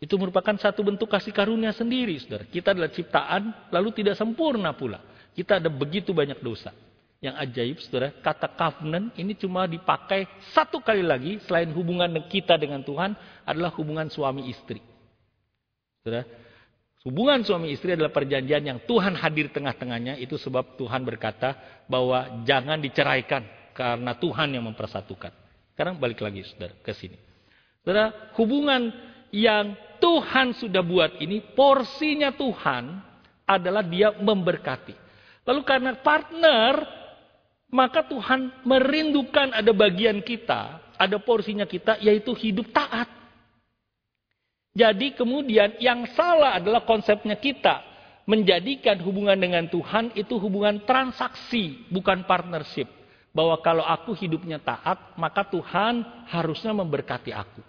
Itu merupakan satu bentuk kasih karunia sendiri, saudara. Kita adalah ciptaan, lalu tidak sempurna pula. Kita ada begitu banyak dosa. Yang ajaib, saudara, kata covenant ini cuma dipakai satu kali lagi selain hubungan kita dengan Tuhan adalah hubungan suami istri. Saudara, hubungan suami istri adalah perjanjian yang Tuhan hadir tengah-tengahnya. Itu sebab Tuhan berkata bahwa jangan diceraikan karena Tuhan yang mempersatukan. Sekarang balik lagi, saudara, ke sini. Saudara, hubungan yang Tuhan sudah buat ini, porsinya Tuhan adalah dia memberkati. Lalu karena partner maka Tuhan merindukan ada bagian kita, ada porsinya kita, yaitu hidup taat. Jadi kemudian yang salah adalah konsepnya kita. Menjadikan hubungan dengan Tuhan itu hubungan transaksi, bukan partnership. Bahwa kalau aku hidupnya taat, maka Tuhan harusnya memberkati aku.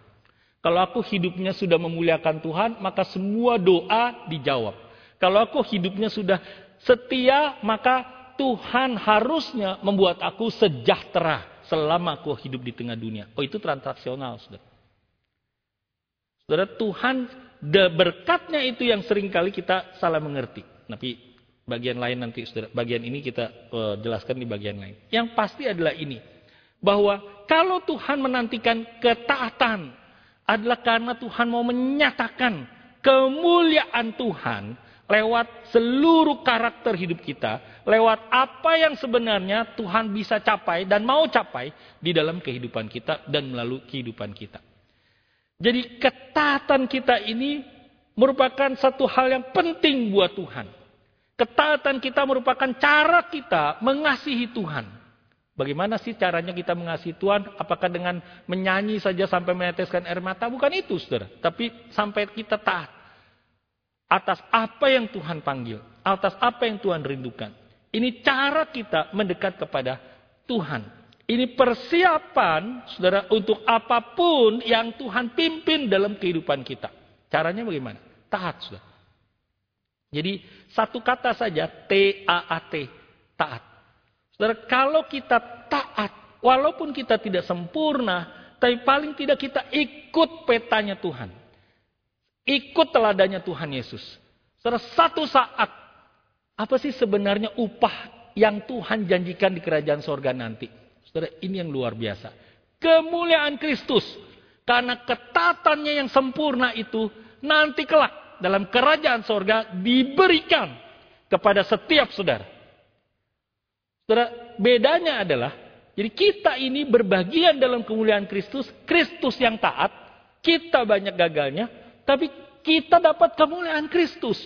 Kalau aku hidupnya sudah memuliakan Tuhan, maka semua doa dijawab. Kalau aku hidupnya sudah setia, maka Tuhan harusnya membuat aku sejahtera selama aku hidup di tengah dunia. Oh itu transaksional, saudara. Saudara, Tuhan berkatnya itu yang sering kali kita salah mengerti. Tapi bagian lain nanti, saudara, bagian ini kita uh, jelaskan di bagian lain. Yang pasti adalah ini, bahwa kalau Tuhan menantikan ketaatan adalah karena Tuhan mau menyatakan kemuliaan Tuhan lewat seluruh karakter hidup kita, lewat apa yang sebenarnya Tuhan bisa capai dan mau capai di dalam kehidupan kita dan melalui kehidupan kita. Jadi ketaatan kita ini merupakan satu hal yang penting buat Tuhan. Ketaatan kita merupakan cara kita mengasihi Tuhan. Bagaimana sih caranya kita mengasihi Tuhan? Apakah dengan menyanyi saja sampai meneteskan air mata? Bukan itu, saudara. Tapi sampai kita taat atas apa yang Tuhan panggil, atas apa yang Tuhan rindukan. Ini cara kita mendekat kepada Tuhan. Ini persiapan, saudara, untuk apa pun yang Tuhan pimpin dalam kehidupan kita. Caranya bagaimana? Taat, saudara. Jadi satu kata saja, T-A-A-T, taat. Saudara, kalau kita taat, walaupun kita tidak sempurna, tapi paling tidak kita ikut petanya Tuhan. Ikut teladannya Tuhan Yesus. Saudara, satu saat, apa sih sebenarnya upah yang Tuhan janjikan di kerajaan sorga nanti? Saudara, ini yang luar biasa. Kemuliaan Kristus. Karena ketatannya yang sempurna itu nanti kelak dalam kerajaan sorga diberikan kepada setiap saudara. Saudara, bedanya adalah, jadi kita ini berbagian dalam kemuliaan Kristus, Kristus yang taat, kita banyak gagalnya, tapi kita dapat kemuliaan Kristus.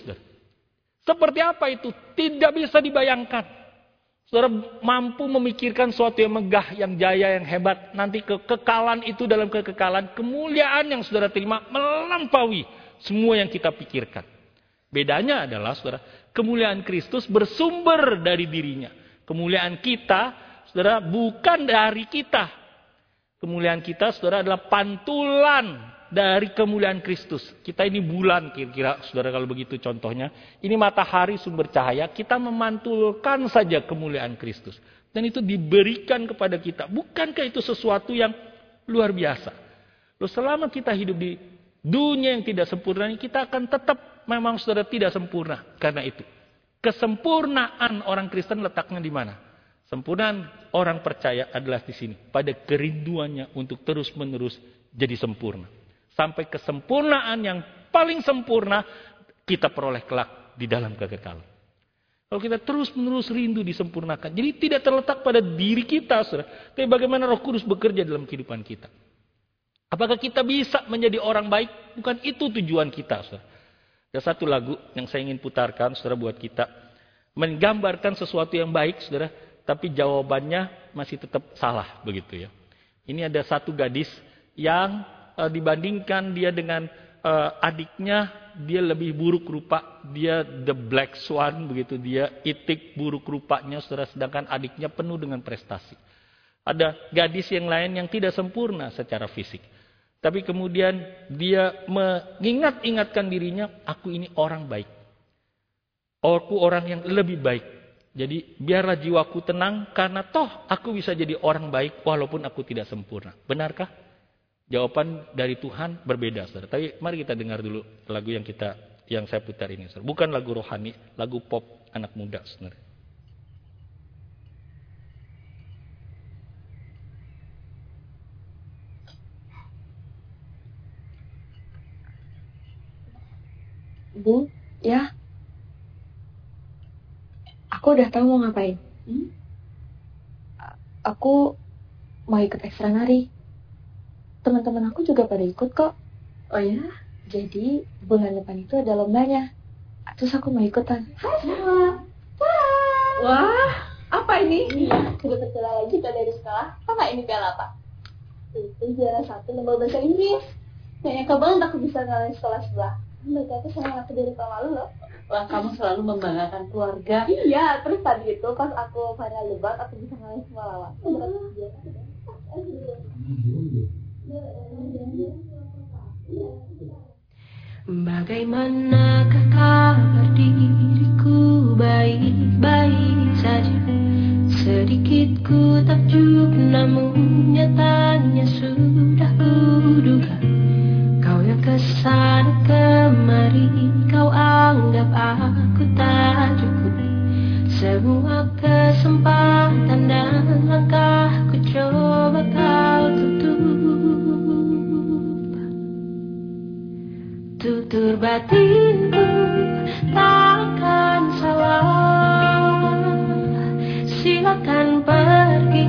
Seperti apa itu? Tidak bisa dibayangkan. Saudara mampu memikirkan sesuatu yang megah, yang jaya, yang hebat. Nanti kekekalan itu dalam kekekalan, kemuliaan yang saudara terima melampaui semua yang kita pikirkan. Bedanya adalah saudara, kemuliaan Kristus bersumber dari dirinya. Kemuliaan kita, saudara, bukan dari kita. Kemuliaan kita, saudara, adalah pantulan dari kemuliaan Kristus. Kita ini bulan kira-kira, saudara kalau begitu contohnya. Ini matahari sumber cahaya, kita memantulkan saja kemuliaan Kristus. Dan itu diberikan kepada kita. Bukankah itu sesuatu yang luar biasa? Loh selama kita hidup di dunia yang tidak sempurna, kita akan tetap memang saudara tidak sempurna. Karena itu. Kesempurnaan orang Kristen letaknya di mana? Sempurnaan orang percaya adalah di sini. Pada kerinduannya untuk terus-menerus jadi sempurna sampai kesempurnaan yang paling sempurna kita peroleh kelak di dalam kekekalan. Kalau kita terus-menerus rindu disempurnakan. Jadi tidak terletak pada diri kita, saudara. Tapi bagaimana roh kudus bekerja dalam kehidupan kita. Apakah kita bisa menjadi orang baik? Bukan itu tujuan kita, saudara. Ada satu lagu yang saya ingin putarkan, saudara, buat kita. Menggambarkan sesuatu yang baik, saudara. Tapi jawabannya masih tetap salah, begitu ya. Ini ada satu gadis yang dibandingkan dia dengan uh, adiknya, dia lebih buruk rupa, dia the black swan begitu, dia itik buruk rupanya, saudara sedangkan adiknya penuh dengan prestasi. Ada gadis yang lain yang tidak sempurna secara fisik. tapi kemudian dia mengingat-ingatkan dirinya, aku ini orang baik. Aku orang yang lebih baik. Jadi biarlah jiwaku tenang karena toh aku bisa jadi orang baik walaupun aku tidak sempurna. Benarkah? Jawaban dari Tuhan berbeda, saudara. Tapi mari kita dengar dulu lagu yang kita yang saya putar ini, saudara. Bukan lagu rohani, lagu pop anak muda, saudara. Bu, ya. Aku udah tahu mau ngapain. Hmm? Aku mau ikut ekstra nari. Teman-teman aku juga pada ikut kok. Oh ya? Jadi bulan depan itu ada lombanya. Terus aku mau ikutan. Wah, Wah, apa ini? Iya, dapat lagi juga dari sekolah. Apa ini piala apa? Itu juara satu lomba bahasa Inggris. Kayaknya banget aku bisa ngalahin sekolah sebelah. Mereka itu sama aku dari tahun lalu loh. Wah, kamu selalu membanggakan keluarga. Iya, terus tadi itu pas aku pada lebat, aku bisa ngalahin semua lawan. Bagaimanakah kabar diriku? Baik-baik saja. Sedikit ku takjub namun nyatanya sudah kuduga. Kau yang ke sana kemari Kau anggap aku tak cukup. Semua kesempatan dan langkahku coba kau tutup. Tutur batinku takkan salah. Silakan pergi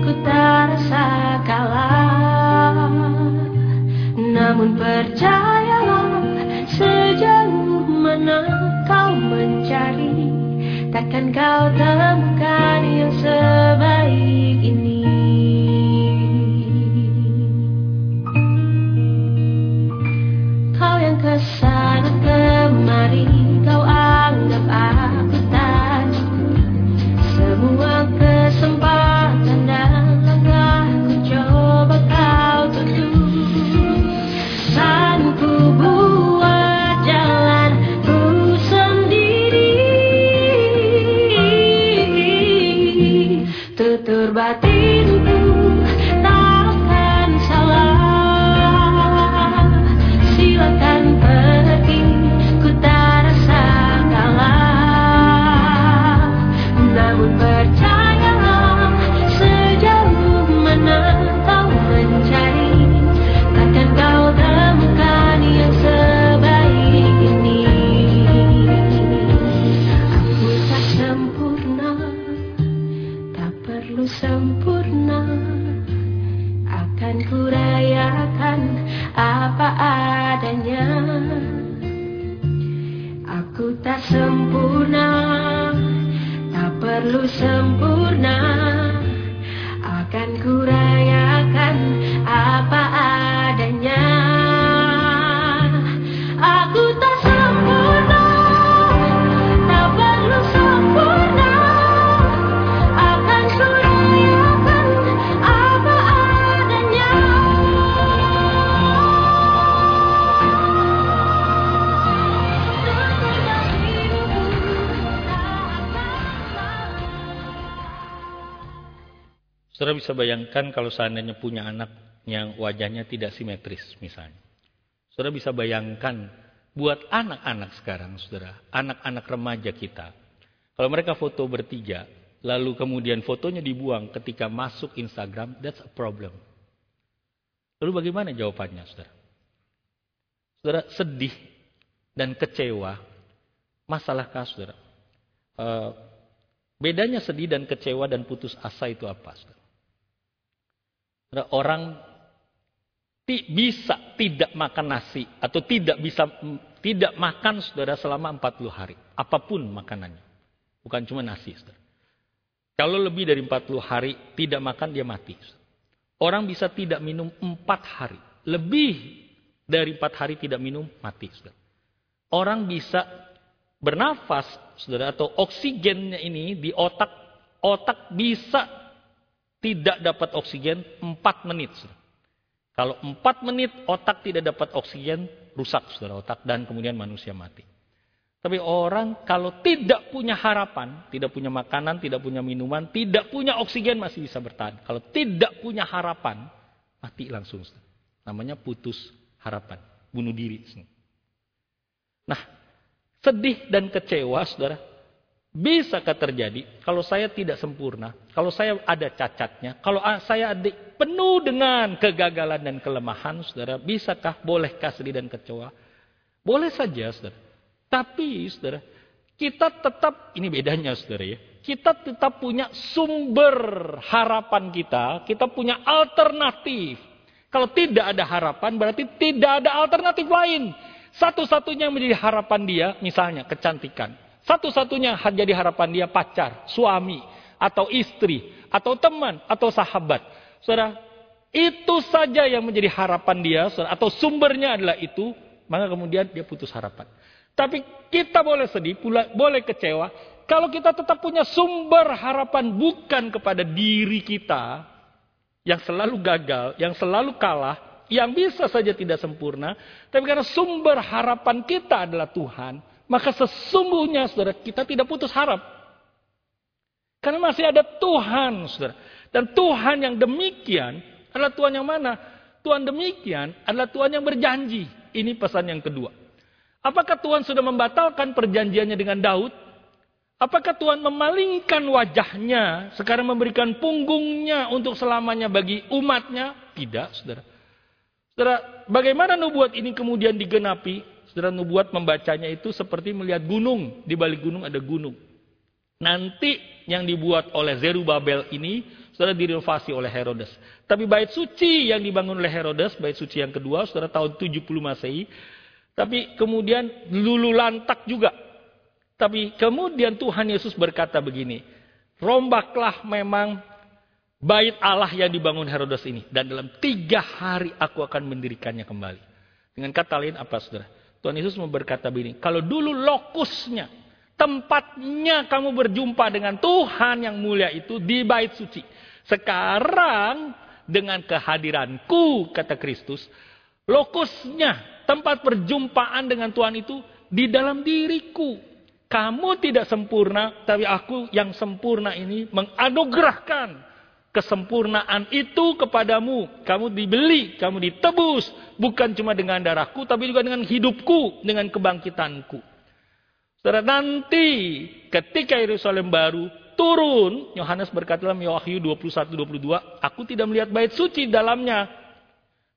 ku tak rasa kalah. Namun percayalah sejauh mana kau mencari Takkan kau temukan bisa bayangkan kalau seandainya punya anak yang wajahnya tidak simetris misalnya. Saudara bisa bayangkan buat anak-anak sekarang, saudara, anak-anak remaja kita. Kalau mereka foto bertiga, lalu kemudian fotonya dibuang ketika masuk Instagram, that's a problem. Lalu bagaimana jawabannya, saudara? Saudara sedih dan kecewa, masalahkah saudara? Eh, bedanya sedih dan kecewa dan putus asa itu apa, saudara? Orang bisa tidak makan nasi atau tidak bisa tidak makan saudara selama 40 hari. Apa pun makanannya. Bukan cuma nasi. Saudara. Kalau lebih dari 40 hari tidak makan dia mati. Orang bisa tidak minum 4 hari. Lebih dari 4 hari tidak minum mati. Saudara. Orang bisa bernafas saudara atau oksigennya ini di otak otak bisa tidak dapat oksigen 4 menit. Kalau empat menit otak tidak dapat oksigen, rusak saudara otak dan kemudian manusia mati. Tapi orang kalau tidak punya harapan, tidak punya makanan, tidak punya minuman, tidak punya oksigen masih bisa bertahan. Kalau tidak punya harapan, mati langsung. Namanya putus harapan, bunuh diri. Nah, sedih dan kecewa saudara, Bisakah terjadi kalau saya tidak sempurna, kalau saya ada cacatnya, kalau saya penuh dengan kegagalan dan kelemahan, saudara, bisakah, bolehkah sedih dan kecewa? Boleh saja, saudara. Tapi, saudara, kita tetap, ini bedanya, saudara ya, kita tetap punya sumber harapan kita, kita punya alternatif. Kalau tidak ada harapan, berarti tidak ada alternatif lain. Satu-satunya yang menjadi harapan dia, misalnya kecantikan satu-satunya jadi harapan dia pacar, suami, atau istri, atau teman, atau sahabat. Saudara, itu saja yang menjadi harapan dia, saudara, atau sumbernya adalah itu, maka kemudian dia putus harapan. Tapi kita boleh sedih, pula, boleh kecewa, kalau kita tetap punya sumber harapan bukan kepada diri kita, yang selalu gagal, yang selalu kalah, yang bisa saja tidak sempurna, tapi karena sumber harapan kita adalah Tuhan, maka sesungguhnya saudara kita tidak putus harap. Karena masih ada Tuhan saudara. Dan Tuhan yang demikian adalah Tuhan yang mana? Tuhan demikian adalah Tuhan yang berjanji. Ini pesan yang kedua. Apakah Tuhan sudah membatalkan perjanjiannya dengan Daud? Apakah Tuhan memalingkan wajahnya, sekarang memberikan punggungnya untuk selamanya bagi umatnya? Tidak, saudara. Saudara, bagaimana nubuat ini kemudian digenapi? Saudara nubuat membacanya itu seperti melihat gunung. Di balik gunung ada gunung. Nanti yang dibuat oleh Zerubabel ini saudara direnovasi oleh Herodes. Tapi bait suci yang dibangun oleh Herodes, bait suci yang kedua, saudara tahun 70 Masehi. Tapi kemudian lulu lantak juga. Tapi kemudian Tuhan Yesus berkata begini, rombaklah memang bait Allah yang dibangun Herodes ini. Dan dalam tiga hari aku akan mendirikannya kembali. Dengan kata lain apa saudara? Tuhan Yesus mau berkata begini, kalau dulu lokusnya, tempatnya kamu berjumpa dengan Tuhan yang mulia itu di bait suci. Sekarang dengan kehadiranku, kata Kristus, lokusnya, tempat perjumpaan dengan Tuhan itu di dalam diriku. Kamu tidak sempurna, tapi aku yang sempurna ini menganugerahkan kesempurnaan itu kepadamu. Kamu dibeli, kamu ditebus. Bukan cuma dengan darahku, tapi juga dengan hidupku, dengan kebangkitanku. Saudara, nanti ketika Yerusalem baru turun, Yohanes berkata dalam Wahyu 21-22, aku tidak melihat bait suci dalamnya.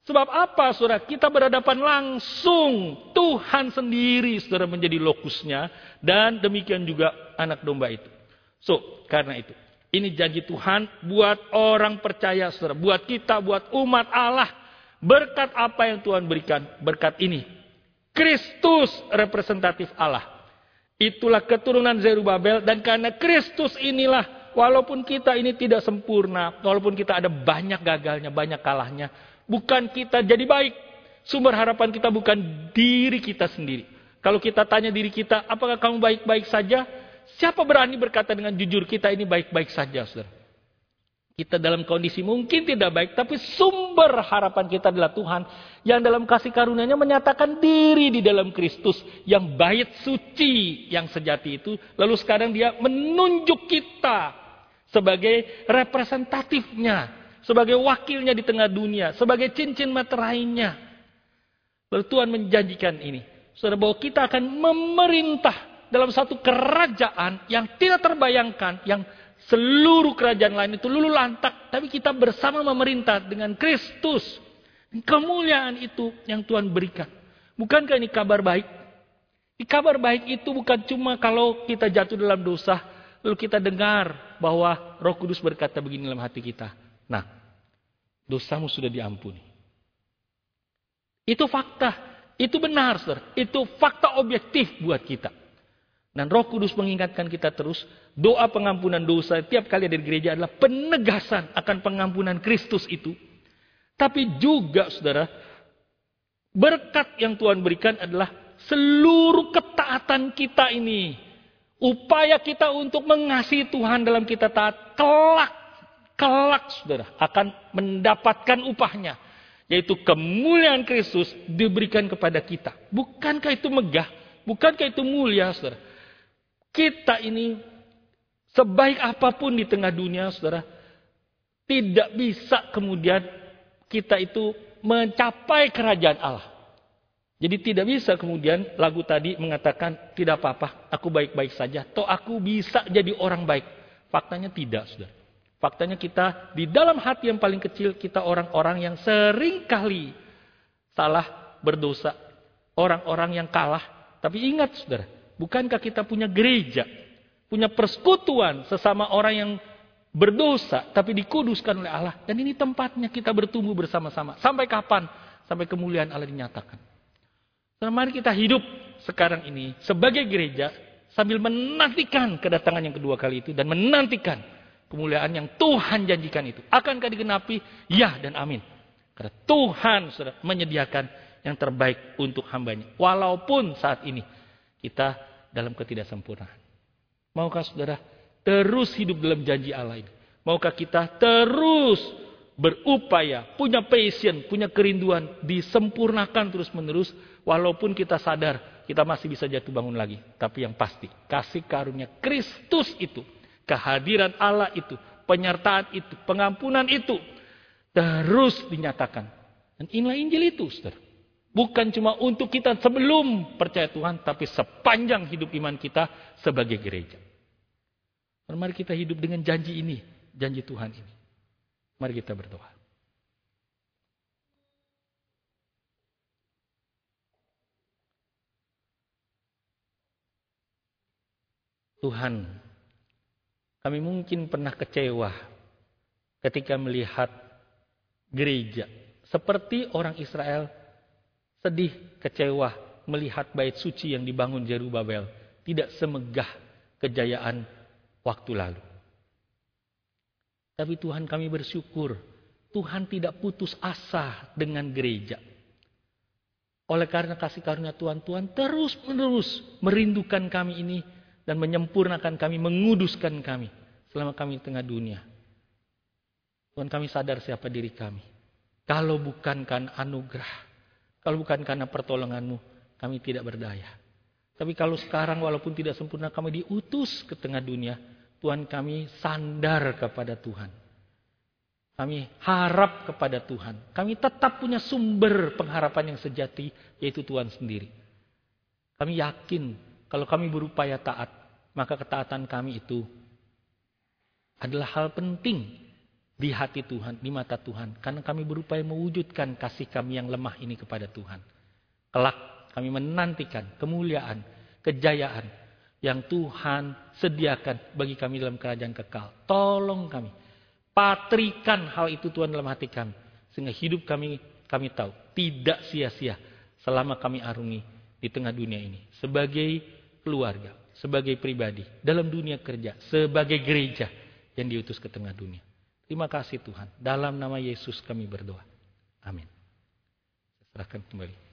Sebab apa, saudara? Kita berhadapan langsung Tuhan sendiri, saudara, menjadi lokusnya. Dan demikian juga anak domba itu. So, karena itu. Ini janji Tuhan buat orang percaya, saudara. Buat kita, buat umat Allah. Berkat apa yang Tuhan berikan? Berkat ini. Kristus representatif Allah. Itulah keturunan Zerubabel. Dan karena Kristus inilah, walaupun kita ini tidak sempurna. Walaupun kita ada banyak gagalnya, banyak kalahnya. Bukan kita jadi baik. Sumber harapan kita bukan diri kita sendiri. Kalau kita tanya diri kita, apakah kamu baik-baik saja? Siapa berani berkata dengan jujur kita ini baik-baik saja, saudara? Kita dalam kondisi mungkin tidak baik, tapi sumber harapan kita adalah Tuhan yang dalam kasih karunia-Nya menyatakan diri di dalam Kristus yang bait suci yang sejati itu. Lalu sekarang dia menunjuk kita sebagai representatifnya, sebagai wakilnya di tengah dunia, sebagai cincin meterainya. Lalu Tuhan menjanjikan ini. Saudara bahwa kita akan memerintah dalam satu kerajaan yang tidak terbayangkan, yang seluruh kerajaan lain itu lulu lantak, tapi kita bersama memerintah dengan Kristus. Kemuliaan itu yang Tuhan berikan. Bukankah ini kabar baik? Di kabar baik itu bukan cuma kalau kita jatuh dalam dosa, lalu kita dengar bahwa Roh Kudus berkata begini dalam hati kita. Nah, dosamu sudah diampuni. Itu fakta, itu benar, sir. Itu fakta objektif buat kita. Dan roh kudus mengingatkan kita terus, doa pengampunan dosa tiap kali ada di gereja adalah penegasan akan pengampunan Kristus itu. Tapi juga saudara, berkat yang Tuhan berikan adalah seluruh ketaatan kita ini. Upaya kita untuk mengasihi Tuhan dalam kita taat, kelak, kelak saudara, akan mendapatkan upahnya. yaitu kemuliaan Kristus diberikan kepada kita. Bukankah itu megah? Bukankah itu mulia, saudara? Kita ini sebaik apa pun di tengah dunia, saudara, tidak bisa kemudian kita itu mencapai kerajaan Allah. Jadi tidak bisa kemudian lagu tadi mengatakan tidak apa-apa, aku baik-baik saja, toh aku bisa jadi orang baik. Faktanya tidak, saudara. Faktanya kita di dalam hati yang paling kecil kita orang-orang yang sering kali salah berdosa. Orang-orang yang kalah. Tapi ingat saudara, bukankah kita punya gereja? Punya persekutuan sesama orang yang berdosa tapi dikuduskan oleh Allah. Dan ini tempatnya kita bertumbuh bersama-sama. Sampai kapan? Sampai kemuliaan Allah dinyatakan. Nah, mari kita hidup sekarang ini sebagai gereja sambil menantikan kedatangan yang kedua kali itu dan menantikan kemuliaan yang Tuhan janjikan itu. Akankah digenapi? Ya dan amin. Karena Tuhan sudah menyediakan yang terbaik untuk hambanya. Walaupun saat ini kita dalam ketidaksempurnaan. Maukah saudara terus hidup dalam janji Allah ini? Maukah kita terus berupaya, punya passion, punya kerinduan, disempurnakan terus-menerus, walaupun kita sadar kita masih bisa jatuh bangun lagi. Tapi yang pasti, kasih karunia Kristus itu Kehadiran Allah itu, penyertaan itu, pengampunan itu terus dinyatakan. Dan inilah Injil itu, saudara. Bukan cuma untuk kita sebelum percaya Tuhan, tapi sepanjang hidup iman kita sebagai gereja. mari kita hidup dengan janji ini, janji Tuhan ini. Mari kita berdoa. Tuhan, kami mungkin pernah kecewa ketika melihat gereja. Seperti orang Israel sedih, kecewa melihat bait suci yang dibangun Jerubabel. Tidak semegah kejayaan waktu lalu. Tapi Tuhan kami bersyukur. Tuhan tidak putus asa dengan gereja. Oleh karena kasih karunia Tuhan, Tuhan terus menerus merindukan kami ini dan menyempurnakan kami, menguduskan kami selama kami di tengah dunia. Tuhan kami sadar siapa diri kami. Kalau bukan karena anugerah, kalau bukan karena pertolonganmu, kami tidak berdaya. Tapi kalau sekarang walaupun tidak sempurna kami diutus ke tengah dunia, Tuhan kami sandar kepada Tuhan. Kami harap kepada Tuhan. Kami tetap punya sumber pengharapan yang sejati, yaitu Tuhan sendiri. Kami yakin kalau kami berupaya taat, maka ketaatan kami itu adalah hal penting di hati Tuhan, di mata Tuhan. Karena kami berupaya mewujudkan kasih kami yang lemah ini kepada Tuhan. Kelak kami menantikan kemuliaan, kejayaan yang Tuhan sediakan bagi kami dalam kerajaan kekal. Tolong kami. Patrikan hal itu Tuhan dalam hati kami. Sehingga hidup kami, kami tahu, tidak sia-sia selama kami arungi di tengah dunia ini. Sebagai keluarga, sebagai pribadi, dalam dunia kerja, sebagai gereja yang diutus ke tengah dunia. Terima kasih Tuhan. Dalam nama Yesus kami berdoa. Amin. Serahkan kembali.